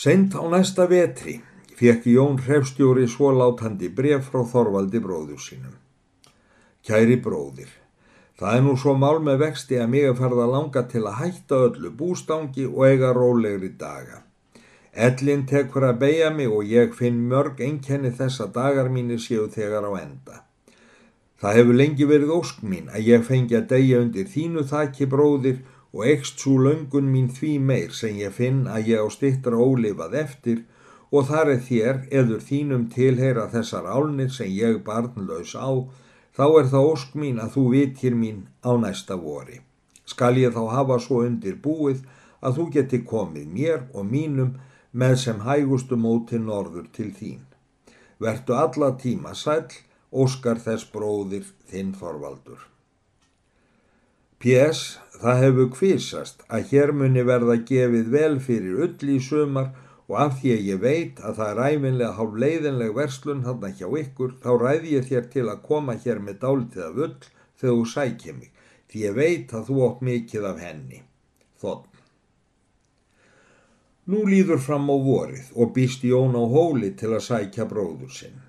Seint á næsta vetri fekk Jón hrefstjóri svo látandi bref frá Þorvaldi bróður sínum. Kæri bróðir, það er nú svo mál með vexti að mig er farið að langa til að hætta öllu bústangi og eiga rólegri daga. Ellin tekur að beigja mig og ég finn mörg einkenni þess að dagar mínir séu þegar á enda. Það hefur lengi verið ósk mín að ég fengi að deyja undir þínu þakki bróðir og ekst svo löngun mín því meir sem ég finn að ég á stittra ólifað eftir og þar er þér eður þínum tilheyra þessar álnir sem ég barnlaus á, þá er það ósk mín að þú vitir mín á næsta vori. Skal ég þá hafa svo undir búið að þú geti komið mér og mínum með sem hægustu móti norður til þín. Vertu alla tíma sæl, óskar þess bróðir þinn Þorvaldur. P.S. Það hefur kvísast að hér muni verða gefið vel fyrir ull í sumar og af því að ég veit að það er æfinlega hálf leiðinleg verslun hann ekki á ykkur þá ræði ég þér til að koma hér með dálitið af ull þegar þú sækja mig því ég veit að þú átt mikið af henni. Þotn. Nú líður fram á vorið og býst Jón á hóli til að sækja bróður sinn.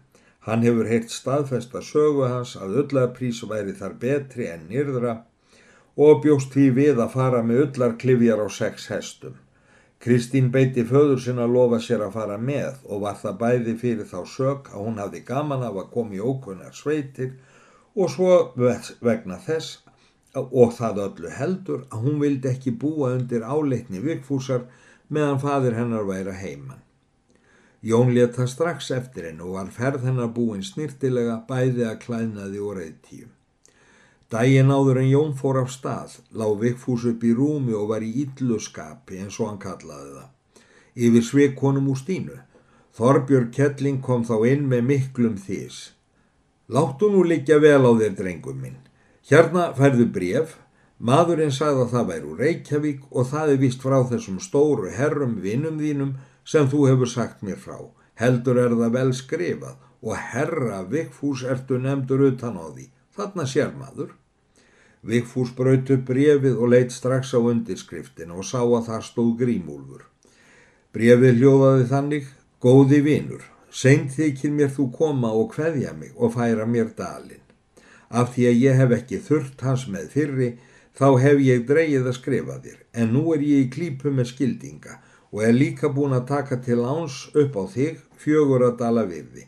Hann hefur heilt staðfesta sögu hans að öllaprís væri þar betri en nýrðra og bjóst því við að fara með öllar klifjar á sex hestum. Kristín beiti föður sinna að lofa sér að fara með og var það bæði fyrir þá sök að hún hafði gaman af að koma í ókunnar sveitir og svo vegna þess og það öllu heldur að hún vildi ekki búa undir áleitni vikfúsar meðan fadir hennar væri heimann. Jón leta strax eftir henn og var ferð hennar búin snirtilega bæði að klænaði og reyðtíum. Dægin áður en Jón fór af stað, lág Vigfús upp í rúmi og var í ylluskapi eins og hann kallaði það. Yfir sveikonum úr stínu. Þorbjörg Kettling kom þá inn með miklum þís. Láttu nú líka vel á þér drengum minn. Hérna færðu bref, maðurinn sagði að það væri úr Reykjavík og það er vist frá þessum stóru herrum vinnum þínum sem þú hefur sagt mér frá. Heldur er það vel skrifað og herra Vigfús ertu nefndur utan á því. Þarna sér maður. Vigfús braut upp brefið og leitt strax á undirskriftin og sá að þar stóð grímúlfur. Brefið hljóðaði þannig, góði vinur, seint þykir mér þú koma og hveðja mig og færa mér dalin. Af því að ég hef ekki þurft hans með fyrri, þá hef ég dreyið að skrifa þér, en nú er ég í klípu með skildinga og er líka búin að taka til áns upp á þig fjögur að dala virði.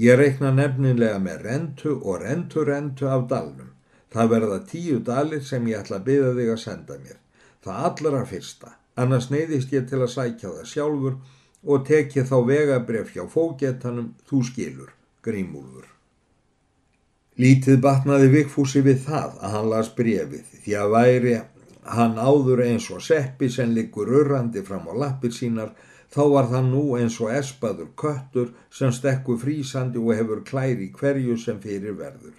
Ég reikna nefninlega með rentu og rentu-rentu af dalnum. Það verða tíu dalir sem ég ætla að byggja þig að senda mér. Það allra fyrsta. Annars neyðist ég til að sækja það sjálfur og tekja þá vegabref hjá fógetanum þú skilur, grímúlfur. Lítið batnaði Vikfúsi við það að hann las brefið því að væri hann áður eins og seppi sem liggur urrandi fram á lappir sínar þá var það nú eins og espaður köttur sem stekku frísandi og hefur klæri hverju sem fyrir verður.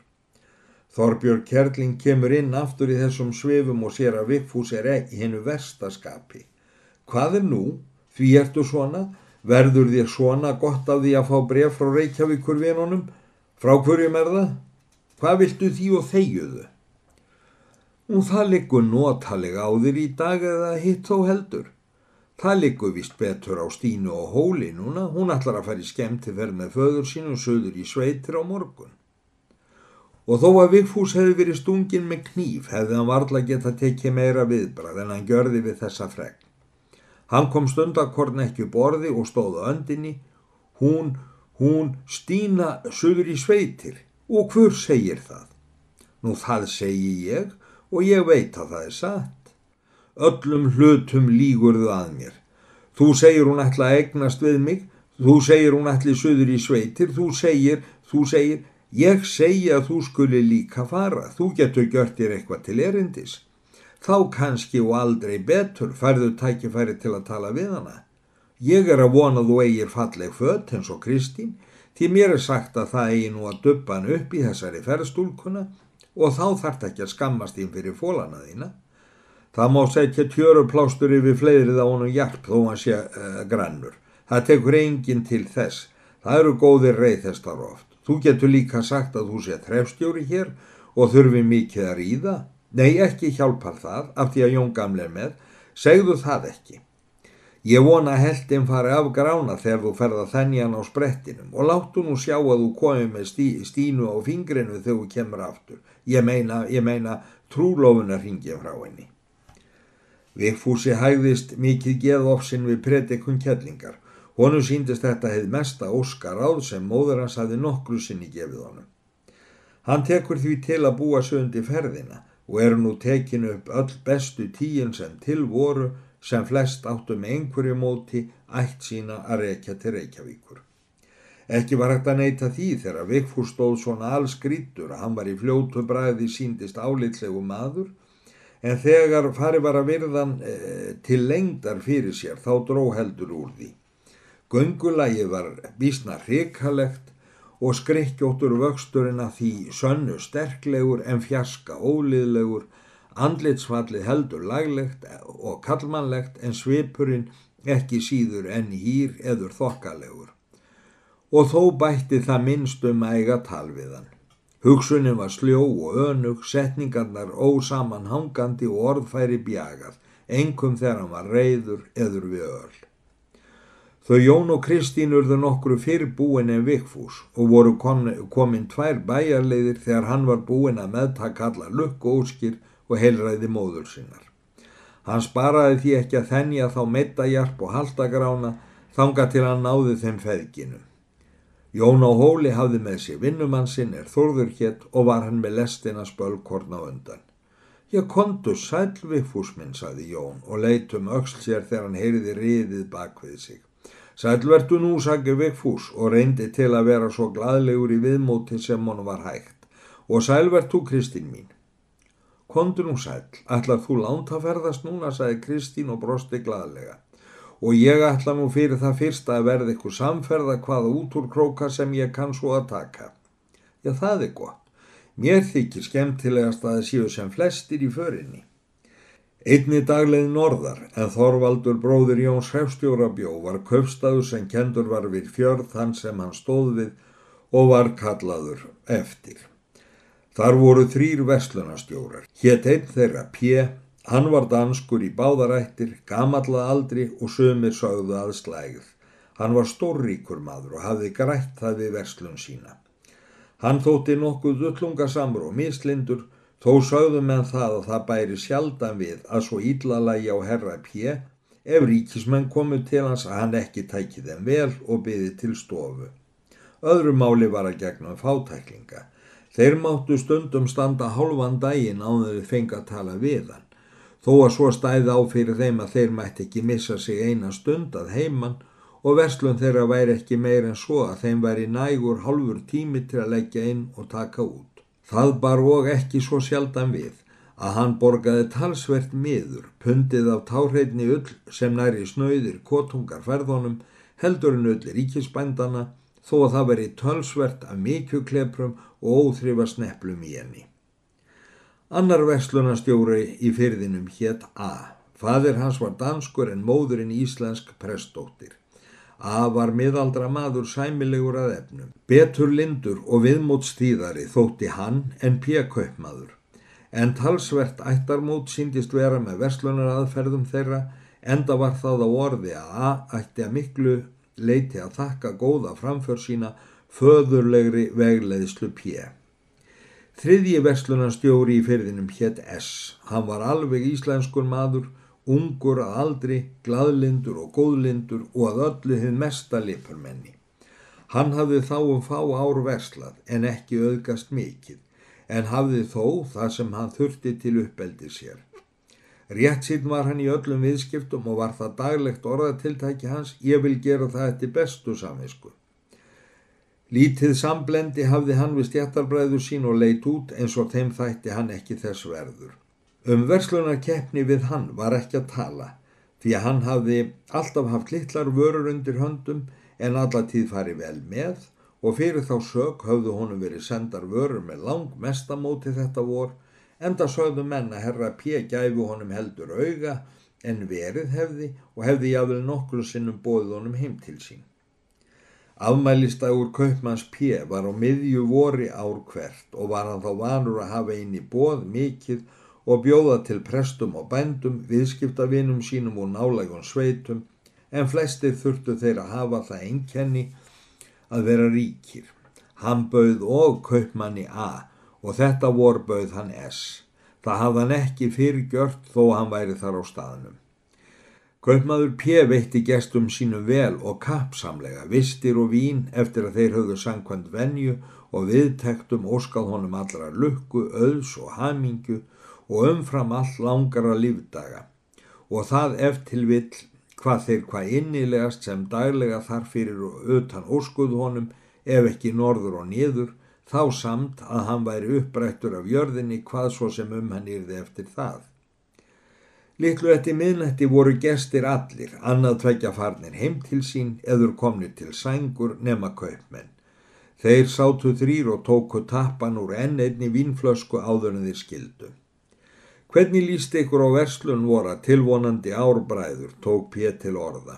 Þorbjörg Kjerling kemur inn aftur í þessum svefum og sér að Vigfús er ekki hennu verstaskapi. Hvað er nú? Því ertu svona? Verður þér svona gott af því að fá bref frá Reykjavíkur vinunum? Frá hverjum er það? Hvað viltu því og þegiðu? Og það liggur notalega á þér í dag eða hitt þó heldur. Það liggur vist betur á Stínu og Hóli núna. Hún ætlar að fara í skemmti verð með föður sínum söður í sveitir á morgun og þó að Vigfús hefði verið stungin með kníf hefði hann varla geta tekið meira viðbrað en hann gjörði við þessa fregn. Hann kom stundakorn ekki borði og stóða öndinni, hún, hún stýna sögur í sveitir og hver segir það? Nú það segi ég og ég veit að það er satt. Öllum hlutum lígurðu að mér. Þú segir hún ætla að egnast við mig, þú segir hún ætli söður í sveitir, þú segir, þú segir, Ég segi að þú skuli líka fara, þú getur gjört þér eitthvað til erindis. Þá kannski og aldrei betur færðu tækifæri til að tala við hana. Ég er að vona þú eigir falleg fött eins og Kristín, því mér er sagt að það eigi nú að duppa hann upp í þessari ferðstúlkuna og þá þart ekki að skammast ín fyrir fólana þína. Það má setja tjöruplástur yfir fleirið á honum hjarp þó hann sé uh, grannur. Það tekur enginn til þess. Það eru góðir reyðhestar oft. Þú getur líka sagt að þú sé trefstjóri hér og þurfi mikið að ríða. Nei, ekki hjálpar það af því að Jón Gamle er með. Segðu það ekki. Ég vona heldin fari af grána þegar þú ferða þennjan á sprettinum og láttu nú sjá að þú komið með stí, stínu á fingrinu þegar þú kemur aftur. Ég meina, ég meina trúlofunar hingja frá henni. Vigfúsi hægðist mikið geðofsinn við predikun kjellingar. Honu síndist þetta hefð mesta óskar áð sem móður hans hafi nokkru sinni gefið honum. Hann tekur því til að búa söndi ferðina og eru nú tekinu upp öll bestu tíin sem til voru sem flest áttu með einhverju móti ætt sína að rekja til Reykjavíkur. Ekki var hægt að neyta því þegar Vigfús stóð svona alls grítur að hann var í fljótu bræði síndist álitlegu maður en þegar farið var að virðan e, til lengdar fyrir sér þá dró heldur úr því. Göngulægi var bísna hrikalegt og skrikkjóttur vöxturinn að því sönnu sterklegur en fjaska óliðlegur, andlitsfallið heldur laglegt og kallmannlegt en svipurinn ekki síður en hýr eður þokkalegur. Og þó bætti það minnst um æga talviðan. Hugsunin var sljó og önug, setningarnar ósaman hangandi og orðfæri bjagað, engum þegar hann var reyður eður við öll. Þau Jón og Kristín urðu nokkru fyrr búin en Vikfús og voru komin tvær bæjarleiðir þegar hann var búin að meðtaka alla lukk og óskir og heilræði móður sinnar. Hann sparaði því ekki að þennja þá mettajarp og haldagrána þanga til hann náði þeim feðginu. Jón á hóli hafði með sér vinnumann sinn er þorður hétt og var hann með lestina spölkorn á undan. Ég kontu sæl Vikfús minn, saði Jón og leitum öxl sér þegar hann heyriði riðið bak við sig. Sælvertu nú, sagði Vigfús og reyndi til að vera svo gladlegur í viðmóti sem hann var hægt og sælvertu Kristín mín. Kondu nú sæl, ætlað þú lánt að ferðast núna, sagði Kristín og brosti gladlega og ég ætla nú fyrir það fyrsta að verða ykkur samferða hvaða út úr króka sem ég kann svo að taka. Já, það er gott. Mér þykir skemmtilegast að það séu sem flestir í förinni. Einni dagleið norðar en Þorvaldur bróður Jóns Hrefstjóra bjó var köfstaður sem kendur var við fjörð þann sem hann stóð við og var kallaður eftir. Þar voru þrýr vestlunastjórar. Hétt einn þeirra P. Hann var danskur í báðarættir, gamalla aldri og sömur sögðu aðslægð. Hann var stórríkur maður og hafði grætt það við vestlun sína. Hann þótti nokkuð ullungasamur og mislindur Þó sögðum með það að það bæri sjaldan við að svo ídlalagi á herra P. ef ríkismenn komu til hans að hann ekki tæki þeim vel og byði til stofu. Öðru máli var að gegna fátæklinga. Þeir máttu stundum standa hálfan daginn á þeir fengi að tala við hann. Þó að svo stæði á fyrir þeim að þeir mætti ekki missa sig eina stund að heimann og verslun þeirra væri ekki meir en svo að þeim væri nægur hálfur tími til að leggja inn og taka út. Það bar og ekki svo sjaldan við að hann borgaði talsvert miður, pundið af táhreitni ull sem næri snöyðir kotungar ferðunum, heldurinn ull ríkisbændana, þó að það veri tölsvert af mikjukleprum og óþrifa sneplum í henni. Annar verslunastjóri í fyrðinum hétt A. Fadir hans var danskur en móðurinn íslensk prestóttir. Að var miðaldra maður sæmilegur að efnum. Betur lindur og viðmótstíðari þótti hann en pjekaupmaður. En talsvert ættarmót síndist vera með verslunar aðferðum þeirra enda var það á orði að A ætti að miklu leiti að þakka góða framför sína föðurlegri vegleðslu pje. Þriðji verslunarstjóri í fyrðinum hétt S. Hann var alveg íslenskur maður ungur að aldri, gladlindur og góðlindur og að öllu hinn mesta lipurmenni. Hann hafði þá um fá ár verslað en ekki auðgast mikið, en hafði þó það sem hann þurfti til uppeldi sér. Rétt síðan var hann í öllum viðskiptum og var það daglegt orðatiltæki hans, ég vil gera það eftir bestu samvisku. Lítið samblendi hafði hann við stjættarbræður sín og leitt út eins og þeim þætti hann ekki þess verður. Um verslunarkeppni við hann var ekki að tala því að hann hafði alltaf haft litlar vörur undir höndum en allatíð farið vel með og fyrir þá sög hafðu honum verið sendar vörur með lang mestamóti þetta vor enda sögðu menn að herra P. gæfu honum heldur auga en verið hefði og hefði jáfnvel nokkru sinnum bóðið honum heim til sín. Afmælistagur Kaupmanns P. var á miðju vori ár hvert og var hann þá vanur að hafa inn í bóð mikið og bjóða til prestum og bændum, viðskiptavinum sínum og nálægum sveitum, en flestir þurftu þeir að hafa það einkenni að vera ríkir. Hann bauð og kaupmanni A og þetta vor bauð hann S. Það hafði hann ekki fyrirgjört þó hann væri þar á staðnum. Kaupmaður P veitti gestum sínum vel og kapsamlega, vistir og vín eftir að þeir höfðu sangkvæmt venju og viðtektum óskað honum allra lukku, auðs og hamingju og umfram all langara lífdaga og það eftir vill hvað þeir hvað innilegast sem daglega þar fyrir og utan óskuð honum ef ekki norður og niður þá samt að hann væri upprættur af jörðinni hvað svo sem um hann yrði eftir það. Littlu eftir miðnætti voru gestir allir, annað tveikja farnir heim til sín eður komnir til sængur nema kaupmenn. Þeir sátu þrýr og tóku tappan úr enn einni vínflösku áður en þeir skildu. Hvernig líst ykkur á verslun voru að tilvonandi árbræður tók Pér til orða.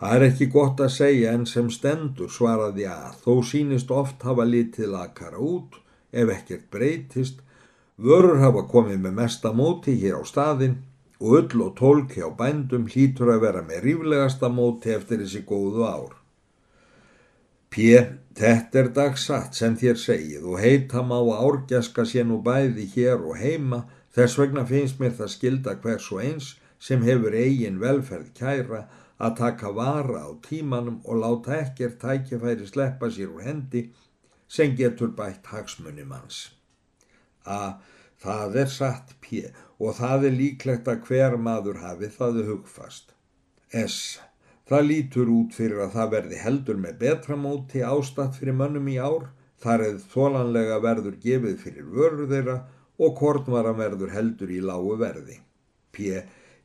Það er ekki gott að segja en sem stendur svaraði að þó sínist oft hafa litið lakara út ef ekkert breytist, vörur hafa komið með mesta móti hér á staðin og öll og tólk hjá bændum hlýtur að vera með ríflegasta móti eftir þessi góðu ár. Pér, þetta er dagsatt sem þér segið og heita má að árgjaska sé nú bæði hér og heima Þess vegna finnst mér það skilda hvers og eins sem hefur eigin velferð kæra að taka vara á tímanum og láta ekkert tækjafæri sleppa sér úr hendi sem getur bætt hagsmunni manns. A. Það er satt P. og það er líklegt að hver maður hafi það hugfast. S. Það lítur út fyrir að það verði heldur með betra móti ástatt fyrir mönnum í ár, þar eða þólanlega verður gefið fyrir vörur þeirra og kornvaran verður heldur í lágu verði. P.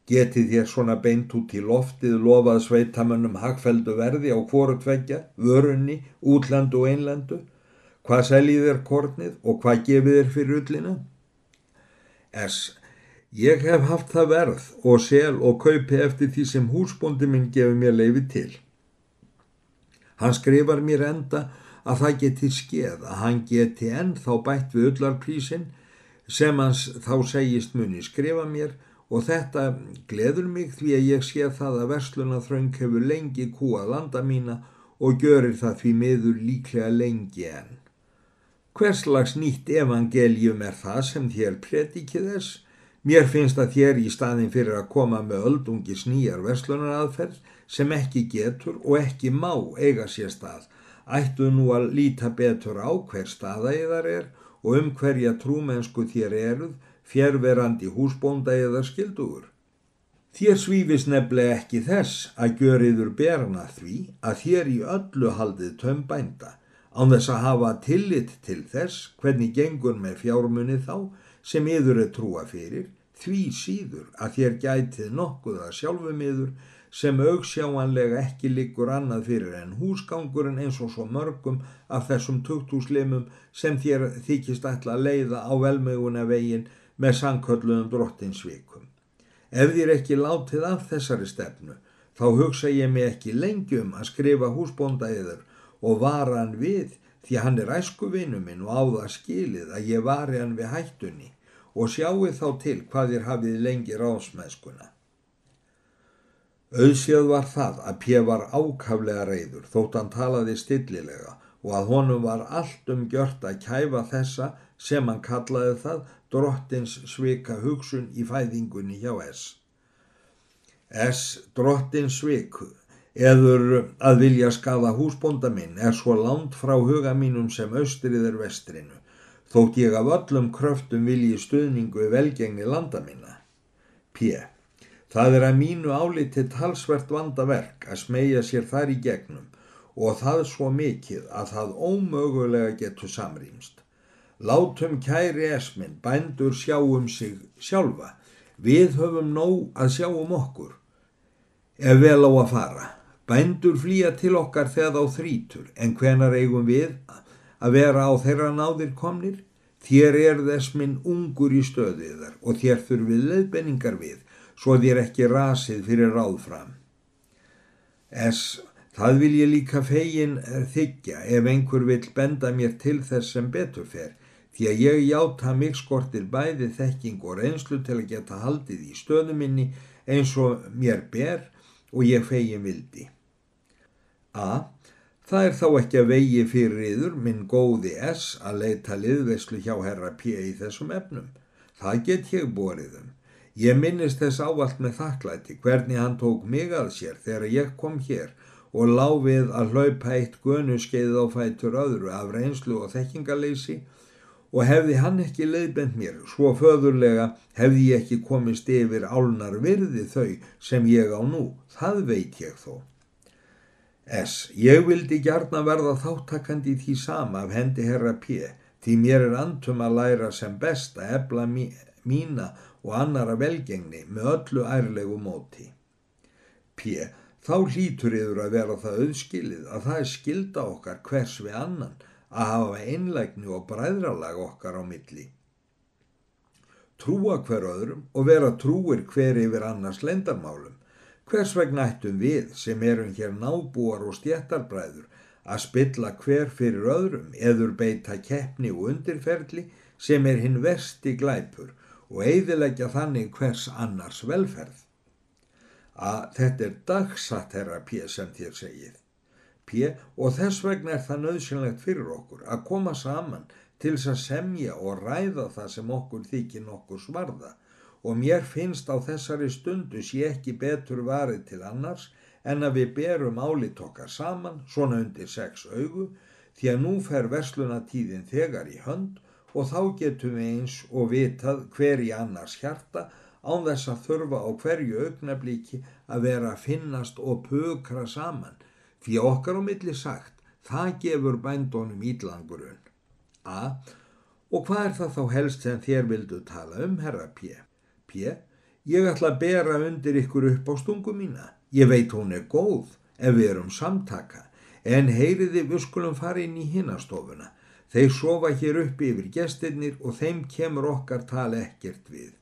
Getið þér svona beint út í loftið lofað sveitamönnum hagfeldu verði á hvoru tveggja, vörunni, útlandu og einlandu? Hvað seljið þér kornið og hvað gefið þér fyrir ullina? S. Ég hef haft það verð og sel og kaupi eftir því sem húsbóndi minn gefur mér leifi til. Hann skrifar mér enda að það geti skeið að hann geti ennþá bætt við öllarprísinn sem hans þá segist muni skrifa mér og þetta gleður mig því að ég sé það að verslunarþröng hefur lengi kúað landa mína og görir það því miður líklega lengi enn. Hverslags nýtt evangelium er það sem þér predikið þess? Mér finnst að þér í staðin fyrir að koma með öldungis nýjar verslunaraðferð sem ekki getur og ekki má eiga sér stað. Ættu nú að líta betur á hver staða ég þar er og um hverja trúmennsku þér eruð, fjærverandi húsbónda eða skildugur. Þér svífis nefnilega ekki þess að göriður berna því að þér í öllu haldið tömbænda, án þess að hafa tillit til þess hvernig gengur með fjármunni þá sem yður er trúa fyrir, því síður að þér gætið nokkuð að sjálfum yður sem augsjáanlega ekki liggur annað fyrir en húsgangurinn eins og svo mörgum af þessum tukthúslimum sem þér þykist ætla að leiða á velmöguna veginn með sankölluðum drottinsvikum. Ef þér ekki látið af þessari stefnu, þá hugsa ég mig ekki lengjum að skrifa húsbónda yfir og vara hann við því hann er æskuvinu minn og á það skilið að ég vari hann við hættunni og sjáu þá til hvað þér hafið lengi ráðsmæskuna. Auðséð var það að P. var ákaflega reyður þótt hann talaði stillilega og að honum var allt um gjört að kæfa þessa sem hann kallaði það drottins svika hugsun í fæðingunni hjá S. S. drottins sviku eður að vilja skafa húsbónda minn er svo langt frá huga mínum sem austriðir vestrinu þótt ég af öllum kröftum vilji stuðningu velgengni landa minna. P. Það er að mínu áliti talsvert vandaverk að smegja sér þar í gegnum og það svo mikið að það ómögulega getur samrýmst. Látum kæri esminn, bændur sjáum sig sjálfa. Við höfum nóg að sjáum okkur. Ef vel á að fara. Bændur flýja til okkar þegar þá þrítur en hvenar eigum við að vera á þeirra náðir komnir? Þér er þess minn ungur í stöðiðar og þér þurfið leðbenningar við svo þér ekki rasið fyrir ráðfram. Es, það vil ég líka fegin þykja ef einhver vil benda mér til þess sem betur fer, því að ég játa mig skortir bæði þekking og reynslu til að geta haldið í stöðuminni eins og mér ber og ég fegin vildi. A. Það er þá ekki að vegi fyrir yður minn góði S að leita liðveslu hjá herra P í þessum efnum. Það get ég borið um. Ég minnist þess ávalt með þakklæti hvernig hann tók mig að sér þegar ég kom hér og láfið að hlaupa eitt gönu skeið á fætur öðru af reynslu og þekkingaleysi og hefði hann ekki leiðbend mér svo föðurlega hefði ég ekki komist yfir álnar virði þau sem ég á nú, það veit ég þó. S. Ég vildi gjarna verða þáttakandi í því sama af hendi herra P. Því mér er antum að læra sem best að ebla mína og annara velgengni með öllu ærlegu móti. P. Þá hlýtur yfir að vera það auðskilið að það er skilda okkar hvers við annan að hafa einlægni og bræðralag okkar á milli. Trúa hver öðrum og vera trúir hver yfir annars lendarmálum. Hvers vegna ættum við sem erum hér nábúar og stjættarbræður að spilla hver fyrir öðrum eður beita keppni og undirferli sem er hinn versti glæpur og eiðilegja þannig hvers annars velferð. Að þetta er P sem þér segið. P og þess vegna er það nöðsynlegt fyrir okkur að koma saman til þess að semja og ræða það sem okkur þykir nokkur svarða og mér finnst á þessari stundu sé ekki betur varið til annars en að við berum álit okkar saman svona undir sex augu því að nú fer verslunatíðin þegar í hönd og þá getum við eins og vitað hver í annars hjarta án þess að þurfa á hverju augnablíki að vera að finnast og pukra saman því okkar á milli sagt það gefur bændónum ídlangurun. A. Og hvað er það þá helst sem þér vildu tala um, herra P? P. Ég ætla að bera undir ykkur upp á stungu mína. Ég veit hún er góð ef við erum samtaka en heyriði við skulum fara inn í hinnastofuna Þeir sofa hér uppi yfir gestinnir og þeim kemur okkar tala ekkert við.